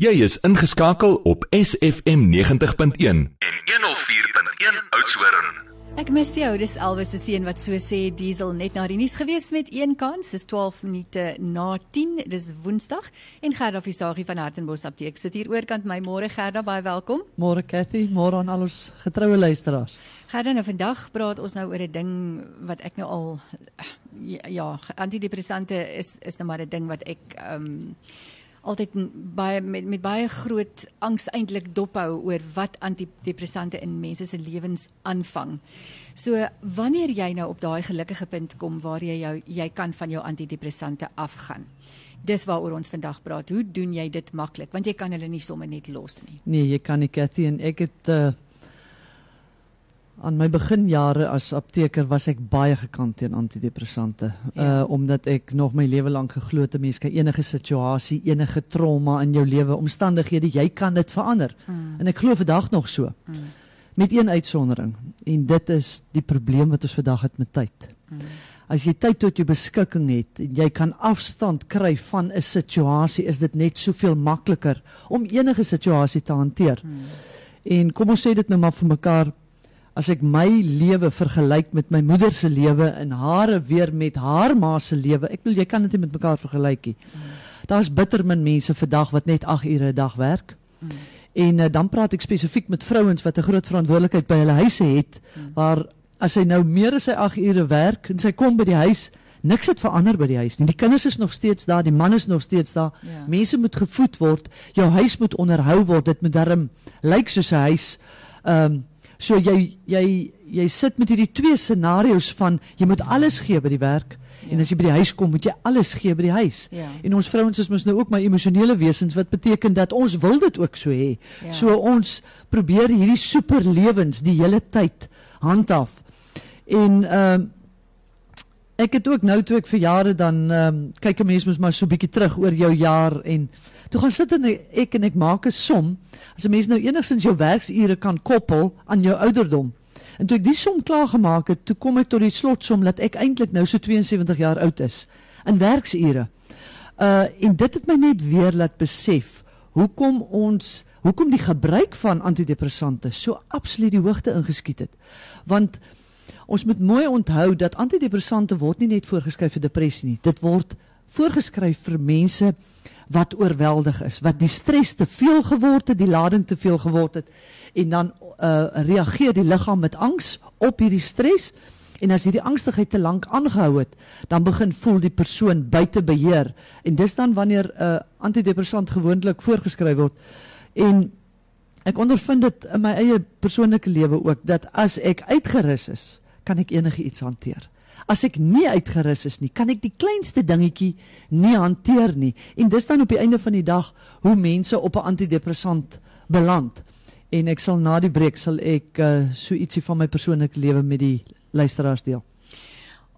Jy is ingeskakel op SFM 90.1 en 104.1 Oudtshoorn. Ek mis jou, dis Elvis se seun wat so sê Diesel net na die nuus gewees met een kans. Dis 12 minute na 10. Dis Woensdag en Gerda Visagie van Hartenbos Apteek sit hier oorkant my. Môre Gerda, baie welkom. Môre Cathy, môre aan al ons getroue luisteraars. Gerda, nou vandag praat ons nou oor 'n ding wat ek nou al ja, antidepressante is is nou maar 'n ding wat ek ehm um, altyd baie met met baie groot angs eintlik dophou oor wat antidepressante in mense se lewens aanvang. So wanneer jy nou op daai gelukkige punt kom waar jy jou jy kan van jou antidepressante afgaan. Dis waaroor ons vandag praat. Hoe doen jy dit maklik? Want jy kan hulle nie sommer net los nie. Nee, jy kan nie Cathy en ek het uh aan my beginjare as apteker was ek baie gekant teen antidepressante. Ja. Uh omdat ek nog my lewe lank geglo het 'n mens kan enige situasie, enige trauma in jou lewe, omstandighede, jy kan dit verander. Mm. En ek glo vandag nog so. Mm. Met een uitsondering en dit is die probleem wat ons vandag het met tyd. Mm. As jy tyd tot jou beskikking het en jy kan afstand kry van 'n situasie, is dit net soveel makliker om enige situasie te hanteer. Mm. En kom ons sê dit nou maar vir mekaar as ek my lewe vergelyk met my moeder se lewe en hare weer met haar ma se lewe, ek bedoel jy kan dit nie met mekaar vergelyk nie. Daar's bitter min mense vandag wat net 8 ure 'n dag werk. Mm. En uh, dan praat ek spesifiek met vrouens wat 'n groot verantwoordelikheid by hulle huise het mm. waar as sy nou meer as sy 8 ure werk en sy kom by die huis Niks het verander by die huis nie. Die kinders is nog steeds daar, die man is nog steeds daar. Ja. Mense moet gevoed word. Jou huis moet onderhou word. Dit moet darm lyk soos 'n huis. Ehm um, So jy jy jy sit met hierdie twee scenario's van jy moet alles gee by die werk ja. en as jy by die huis kom moet jy alles gee by die huis. Ja. En ons vrouens is mos nou ook maar emosionele wesens wat beteken dat ons wil dit ook so hê. Ja. So ons probeer hierdie superlewens die hele tyd handhaaf. En ehm uh, ek het ook nou toe ek vir jare dan ehm um, kyk 'n mens mos maar so bietjie terug oor jou jaar en toe gaan sit en ek en ek maak 'n som as 'n mens nou enigstens jou werksure kan koppel aan jou ouderdom. En toe ek die som klaar gemaak het, toe kom ek tot die slotsom dat ek eintlik nou so 72 jaar oud is in werksure. Uh en dit het my net weer laat besef hoekom ons hoekom die gebruik van antidepressante so absoluut die hoogte ingeskiet het. Want Ons moet mooi onthou dat antidepressante word nie net voorgeskryf vir depressie nie. Dit word voorgeskryf vir mense wat oorweldig is, wat die stres te veel geword het, die lading te veel geword het en dan uh, reageer die liggaam met angs op hierdie stres. En as hierdie angstigheid te lank aangehou het, dan begin voel die persoon buite beheer. En dis dan wanneer 'n uh, antidepressant gewoonlik voorgeskryf word. En ek ondervind dit in my eie persoonlike lewe ook dat as ek uitgerus is kan ek enige iets hanteer. As ek nie uitgerus is nie, kan ek die kleinste dingetjie nie hanteer nie. En dis dan op die einde van die dag hoe mense op 'n antidepressant beland. En ek sal na die breek sal ek uh, so ietsie van my persoonlike lewe met die luisteraars deel.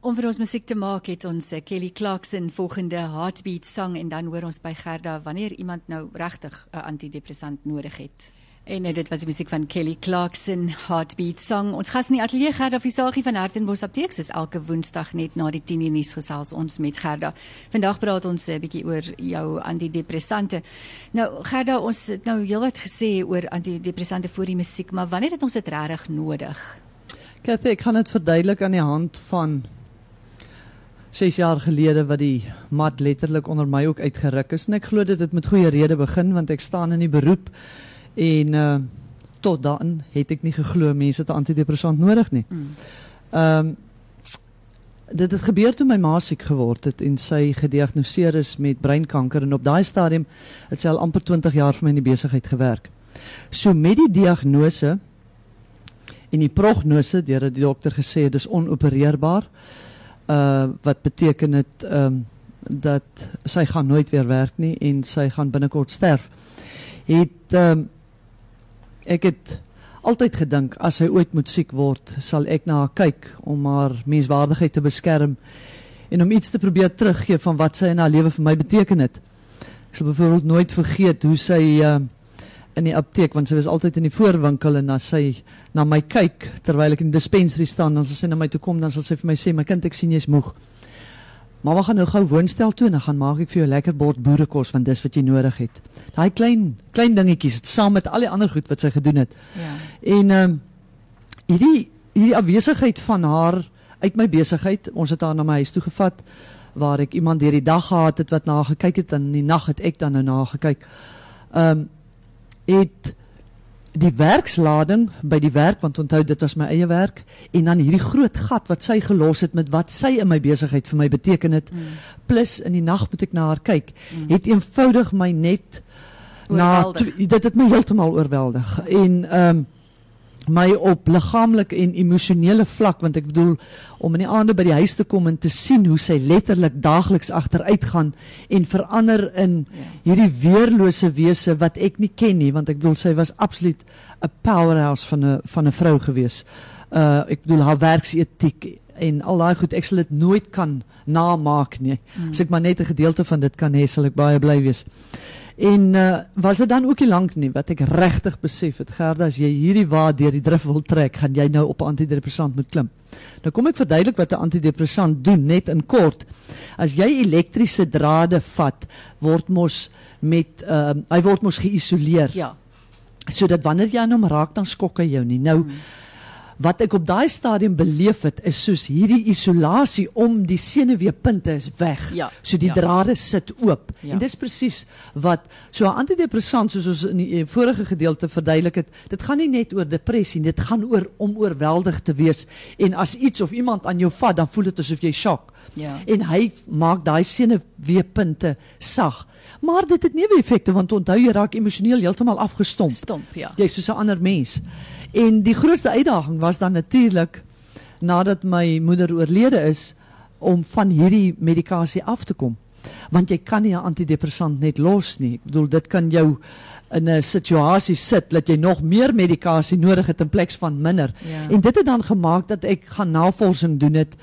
Om vir ons musiek te maak het ons uh, Kelly Clarkson volgende Heartbeat sang en dan hoor ons by Gerda wanneer iemand nou regtig 'n antidepressant nodig het. En dit was die musiek van Kelly Clarkson, Heartbeat Song. Ons gas in die ateljee Gerda Visagie van Hartenbos Apteek is elke Woensdag net na die 10:00 nuus gesels ons met Gerda. Vandag praat ons 'n bietjie oor jou antidepressante. Nou Gerda, ons het nou heelwat gesê oor antidepressante voor die musiek, maar wanneer het ons dit regtig nodig? Kathy, ek kan dit verduidelik aan die hand van 6 jaar gelede wat die mat letterlik onder my ook uitgeruk is en ek glo dit het met goeie rede begin want ek staan in die beroep En uh tot dan het ek nie geglo mense het 'n antidepressant nodig nie. Mm. Ehm um, dit het gebeur toe my ma siek geword het en sy gediagnoseer is met breinkanker en op daai stadium het sy al amper 20 jaar vir my in die besigheid gewerk. So met die diagnose en die prognose deur die dokter gesê dis onopereerbaar. Uh wat beteken dit ehm um, dat sy gaan nooit weer werk nie en sy gaan binnekort sterf. Het ehm um, ek het altyd gedink as sy ooit moet siek word, sal ek na haar kyk om haar menswaardigheid te beskerm en om iets te probeer teruggee van wat sy in haar lewe vir my beteken het. Ek sal byvoorbeeld nooit vergeet hoe sy uh, in die apteek want sy was altyd in die voorwinkel en as sy na my kyk terwyl ek in die dispensary staan dan sal sy na my toe kom dan sal sy vir my sê my kind ek sien jy's moeg. Mamma gaan nou gou woonstel toe en dan gaan maak ek vir jou lekker bord boerekos want dis wat jy nodig het. Daai klein klein dingetjies saam met al die ander goed wat sy gedoen het. Ja. En ehm um, hierdie hierdie afwesigheid van haar uit my besigheid, ons het haar na my huis toe gevat waar ek iemand deur die dag gehad het wat na gekyk het en in die nag het ek dan nou na gekyk. Ehm um, het die werkslading by die werk want onthou dit was my eie werk en dan hierdie groot gat wat sy gelos het met wat sy in my besigheid vir my beteken het Mm. plus in die nag moet ek na haar kyk het eenvoudig my net na Oorweldig. dit het my heeltemal oorweldig en ehm um, my op liggaamlik en emosionele vlak want ek bedoel om in die aande by die huis te kom en te sien hoe sy letterlik daagliks agteruit gaan en verander in Ja. hierdie weerlose wese wat ek nie ken nie want ek bedoel sy was absoluut 'n powerhouse van 'n van 'n vrou gewees. Uh ek bedoel haar werksetiek en al daai goed ek sal dit nooit kan namaak nie. Mm. As ek maar net 'n gedeelte van dit kan hê, sal ek baie bly wees. En uh, was dit dan ook nie lank nie wat ek regtig besef het Gerda as jy hierdie wa deur die drif wil trek, gaan jy nou op 'n antidepressant moet klim. Nou kom ek verduidelik wat 'n antidepressant doen net in kort. As jy elektriese drade vat, word mos met uh, hy word mos geïsoleer Ja. sodat wanneer jy aan hom raak dan skok hy jou nie. Nou Mm. Wat ek op daai stadium beleef het is soos hierdie isolasie om die senuweepunte is weg. Ja, So die ja. drade sit oop. Ja. En dis presies wat so 'n antidepressant soos ons in die eh, vorige gedeelte verduidelik het, dit gaan nie net oor depressie, dit gaan oor om oorweldig te wees en as iets of iemand aan jou vat, dan voel dit asof jy shock. Ja. En hy maak daai senuweepunte sag. Maar dit het neeweffekte want onthou jy raak emosioneel heeltemal afgestomp. Stomp, ja. Jy's soos 'n ander mens. En die grootste uitdaging was dan natuurlik nadat my moeder oorlede is om van hierdie medikasie af te kom. Want jy kan nie 'n antidepressant net los nie. Ek bedoel dit kan jou in 'n situasie sit dat jy nog meer medikasie nodig het in plaas van minder. Ja. En dit het dan gemaak dat ek gaan navorsing doen het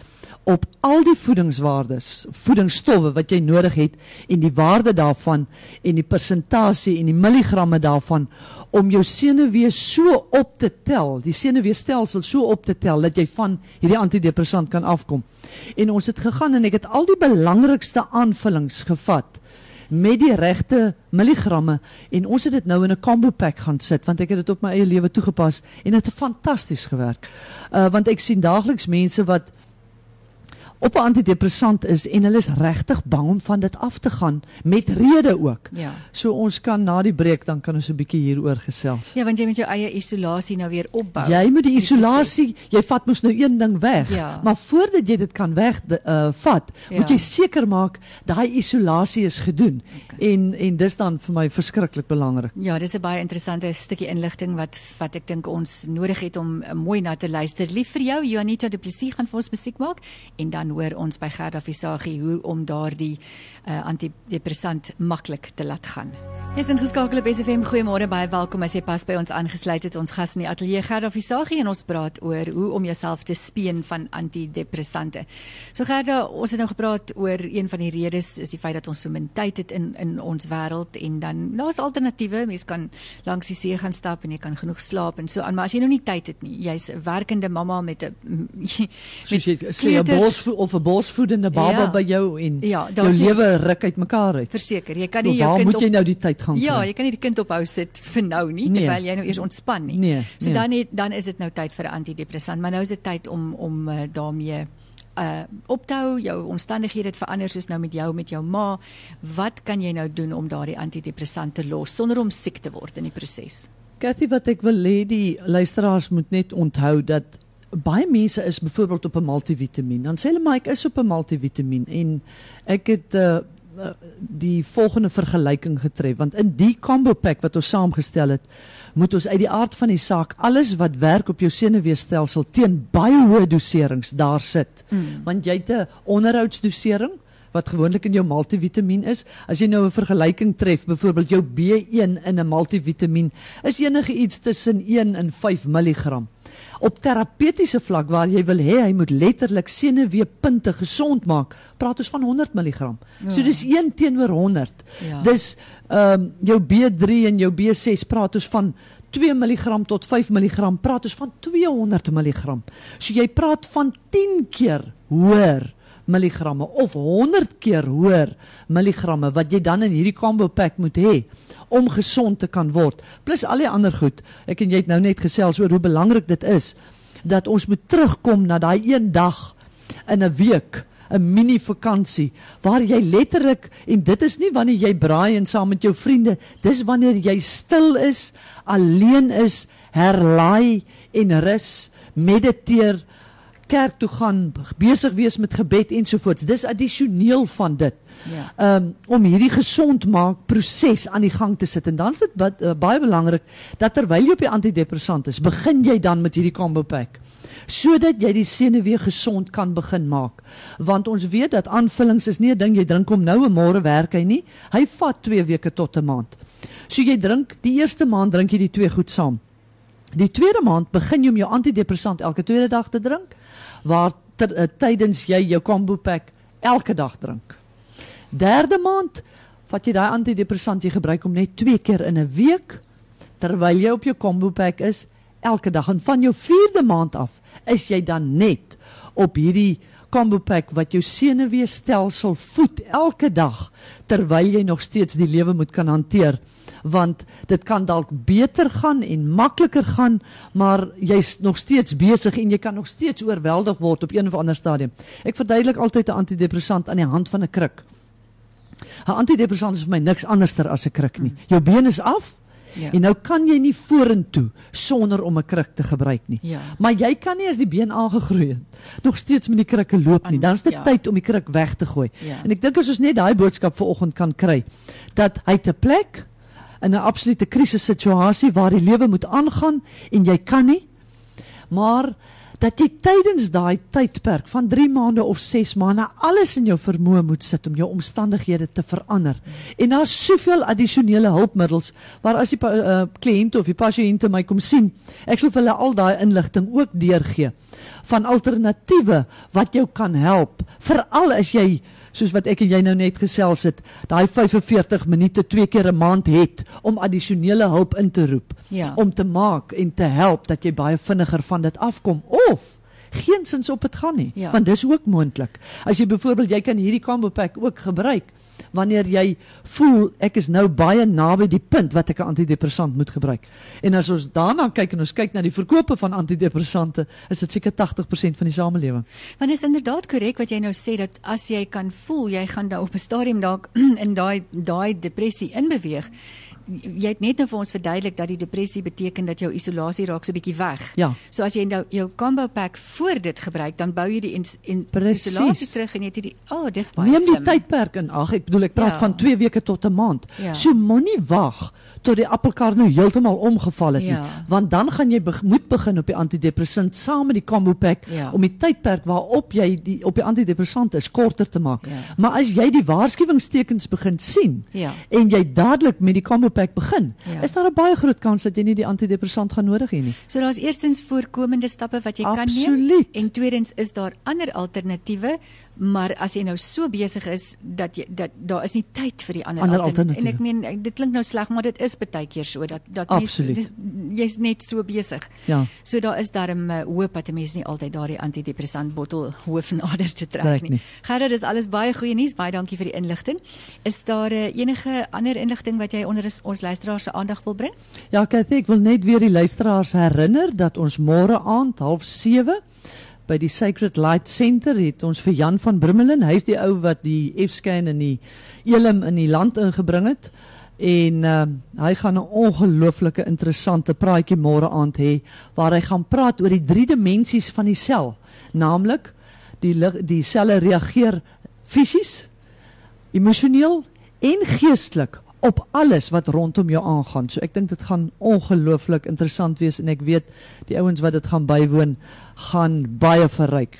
op al die voedingswaardes, voedingsstowwe wat jy nodig het en die waarde daarvan en die persentasie en die milligramme daarvan om jou senuwee so op te tel, die senuweestelsel so op te tel dat jy van hierdie antidepressant kan afkom. En ons het gegaan en ek het al die belangrikste aanvullings gevat met die regte milligramme en ons het dit nou in 'n combo pack gaan sit want ek het dit op my eie lewe toegepas en dit het fantasties gewerk. Uh want ek sien daagliks mense wat op 'n antidepressant is en hulle is regtig bang om van dit af te gaan met rede ook. Ja. So ons kan na die breek dan kan ons 'n bietjie hieroor gesels. Ja, want jy moet jou eie isolasie nou weer opbou. Jy moet die isolasie, jy vat mos nou een ding weg. Ja. Maar voordat jy dit kan weg uh vat, Ja. moet jy seker maak daai isolasie is gedoen. Okay. En en dis dan vir my verskriklik belangrik. Ja, dis 'n baie interessante stukkie inligting wat wat ek dink ons nodig het om uh, mooi na te luister. Lief vir jou, Janita Du Plessis gaan vir ons musiek maak en dan hoor ons by Gerda Visagie hoe om daardie uh, antidepressant maklik te laat gaan. Jy's ingeskakel op SFM. Goeiemôre, baie welkom as jy pas by ons aangesluit het. Ons gas in die ateljee Gerda Visagie en ons praat oor hoe om jouself te speen van antidepressante. So Gerda, ons het nou gepraat oor een van die redes is die feit dat ons so min tyd het in in ons wêreld en dan daar's alternatiewe. Mens kan langs die see gaan stap en jy kan genoeg slaap en so aan, maar as jy nou nie tyd het nie, jy's 'n werkende mamma met 'n jy sê 'n borsvoed of 'n borsvoedende baba Ja. by jou en Ja, jou lewe ruk uitmekaar uit. verseker, jy kan nie jou waar kind moet jy nou die tyd gaan Ja, kry? jy kan nie die kind ophou sit vir nou nie Nee. terwyl jy nou eers ontspan nie. Nee, So nee. dan het, dan is dit nou tyd vir 'n antidepressant, maar nou is dit tyd om om uh, daarmee uh op te hou. Jou omstandighede het verander soos nou met jou met jou ma. Wat kan jy nou doen om daardie antidepressant te los sonder om siek te word in die proses? Kathy, wat ek wil hê die luisteraars moet net onthou dat baie mense is byvoorbeeld op 'n multivitamiin. Dan sê hulle maar ek is op 'n multivitamiin en ek het uh, die volgende vergelyking getref want in die combo pack wat ons saamgestel het, moet ons uit die aard van die saak alles wat werk op jou senuweestelsel teen baie hoë doserings daar sit. Mm. Want jy het 'n onderhoudsdosering wat gewoonlik in jou multivitamiin is. As jy nou 'n vergelyking tref, byvoorbeeld jou B1 in 'n multivitamiin is enige iets tussen 1 en 5 mg. Op terapeutiese vlak waar jy wil hê hy moet letterlik senuweepunte gesond maak, praat ons van 100 mg. So Ja. dis 1 teenoor 100. Ja. Dis ehm um, jou B3 en jou B6 praat ons van 2 mg tot 5 mg, praat ons van 200 mg. So jy praat van 10 keer hoër milligramme of 100 keer hoër milligramme wat jy dan in hierdie combo pack moet hê om gesond te kan word. Plus al die ander goed. Ek en jy het nou net gesels oor hoe belangrik dit is dat ons moet terugkom na daai een dag in 'n week 'n mini vakansie waar jy letterlik en dit is nie wanneer jy braai en saam met jou vriende, dis wanneer jy stil is, alleen is, herlaai en rus, mediteer, kerk toe gaan, besig wees met gebed ensovoorts. Dis addisioneel van dit. Ja. Um om hierdie gesond maak proses aan die gang te sit en dan is dit ba uh, baie belangrik dat terwyl jy op die antidepressant is, begin jy dan met hierdie combo pack sodat jy die senuwee gesond kan begin maak. Want ons weet dat aanvullings is nie 'n ding jy drink om nou en môre werk hy nie. Hy vat 2 weke tot 'n maand. So jy drink die eerste maand drink jy die twee goed saam. Die tweede maand begin jy om jou antidepressant elke tweede dag te drink waar ter, uh, tydens jy jou combo pack elke dag drink. Derde maand vat jy daai antidepressant jy gebruik om net 2 keer in 'n week terwyl jy op jou combo pack is elke dag en van jou 4de maand af is jy dan net op hierdie combo pack wat jou senuweestelsel voed elke dag terwyl jy nog steeds die lewe moet kan hanteer want dit kan dalk beter gaan en makliker gaan maar jy's nog steeds besig en jy kan nog steeds oorweldig word op een of ander stadium ek verduidelik altyd 'n antidepressant aan die hand van 'n kruk 'n antidepressant is vir my niks anderster as 'n kruk nie jou been is af Ja. En nou kan jy nie vorentoe sonder om 'n kruk te gebruik nie. Ja. Maar jy kan nie as die been aangegroei het nog steeds met die krukke loop nie. Dan is dit Ja. tyd om die kruk weg te gooi. Ja. En ek dink as ons net daai boodskap vanoggend kan kry dat hy te plek in 'n absolute krisissituasie waar die lewe moet aangaan en jy kan nie maar dat jy tydens daai tydperk van 3 maande of 6 maande alles in jou vermoë moet sit om jou omstandighede te verander. En daar's soveel addisionele hulpmiddels waar as die uh, kliënte of die pasiënte my kom sien, ek sal vir hulle al daai inligting ook deurgee van alternatiewe wat jou kan help, veral as jy soos wat ek en jy nou net gesels het, daai 45 minute twee keer 'n maand het om addisionele hulp in te roep Ja. om te maak en te help dat jy baie vinniger van dit afkom of geensins op dit gaan nie Ja. want dis ook moontlik as jy byvoorbeeld jy kan hierdie combo pack ook gebruik wanneer jy voel ek is nou baie naby die punt wat ek 'n antidepressant moet gebruik en as ons daarna kyk en ons kyk na die verkope van antidepressante is dit seker 80% van die samelewing Want is inderdaad korrek wat jy nou sê dat as jy kan voel jy gaan nou op 'n stadium dalk in daai daai depressie inbeweeg. Jy het net nou vir ons verduidelik dat die depressie beteken dat jou isolasie raak so bietjie weg. Ja. So as jy nou jou combo pack voor dit gebruik, dan bou jy die in, in Presies. isolasie terug en jy het hierdie oh, dis baie Neem die slim. tydperk in ag. Ek bedoel ek praat Ja. van 2 weke tot 'n maand. Ja. So moenie wag tot die appelkar nou heeltemal omgeval het Ja. nie, want dan gaan jy beg moet begin op die antidepressant saam met die combo pack Ja. om die tydperk waarop jy die op die antidepressant is korter te maak. Ja. Maar as jy die waarskuwingstekens begin sien Ja. en jy dadelik met die combo pack begin, Ja. is daar 'n baie groot kans dat jy nie die antidepressant gaan nodig hê nie. So daar's eerstens voorkomende stappe wat jy kan Absoluut. neem en tweedens is daar ander alternatiewe, maar as jy nou so besig is dat jy dat daar is nie tyd vir die ander, Ander altern- En alternatiewe. ek meen dit klink nou sleg, maar dit is baie keer so dat dat dis- jy's net so besig. Ja. So daar is darm uh, hoop dat 'n mens nie altyd daardie antidepressant bottel hoofnader te trek Trek nie. nie. Gerard, dis alles baie goeie nuus. Baie dankie vir die inligting. Is daar uh, enige ander inligting wat jy onder is- ons luisteraars se aandag wil bring? Ja, Cathy, ek wil net weer die luisteraars herinner dat ons môre aand 07:30 by die Sacred Light Center het ons vir Jan van Brummelen, hy's die ou wat die F-scan in die Elim in die land ingebring het. En uh, hy gaan 'n ongelooflike interessante praatjie môre aand hê waar hy gaan praat oor die drie dimensies van die sel, naamlik die die selle reageer fisies, emosioneel en geestelik op alles wat rondom jou aangaan. So ek dink dit gaan ongelooflik interessant wees en ek weet die ouens wat dit gaan bywoon gaan baie verryk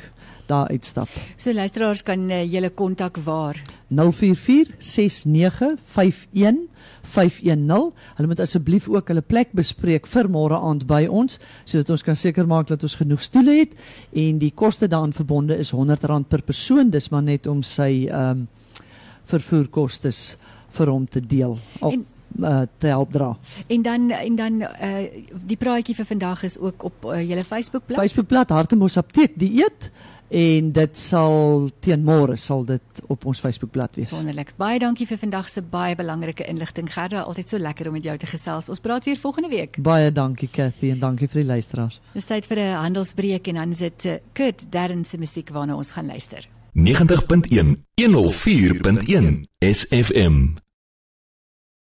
daar uitstap. So luisteraars kan uh, julle kontak waar? 0446915110. Hulle moet asseblief ook hulle plek bespreek vir môre aand by ons sodat ons kan seker maak dat ons genoeg stoele het en die koste daaraan verbonde is R100 per persoon. Dis maar net om sy ehm um, vervoerkostes vir hom te deel of En- uh, te help dra. En dan en dan uh, die praatjie vir vandag is ook op uh, julle Facebookblad. Facebookblad Hartemos Apteek dieet en dit sal teen môre sal dit op ons Facebookblad wees. Wonderlik. Baie dankie vir vandag se baie belangrike inligting. Gerda, altyd so lekker om met jou te gesels. Ons praat weer volgende week. Baie dankie Cathy en dankie vir die luisteraars. Dis tyd vir 'n handelsbreek en dan is dit Kurt Darren se musiek waarna ons gaan luister. 90.1 104.1 SFM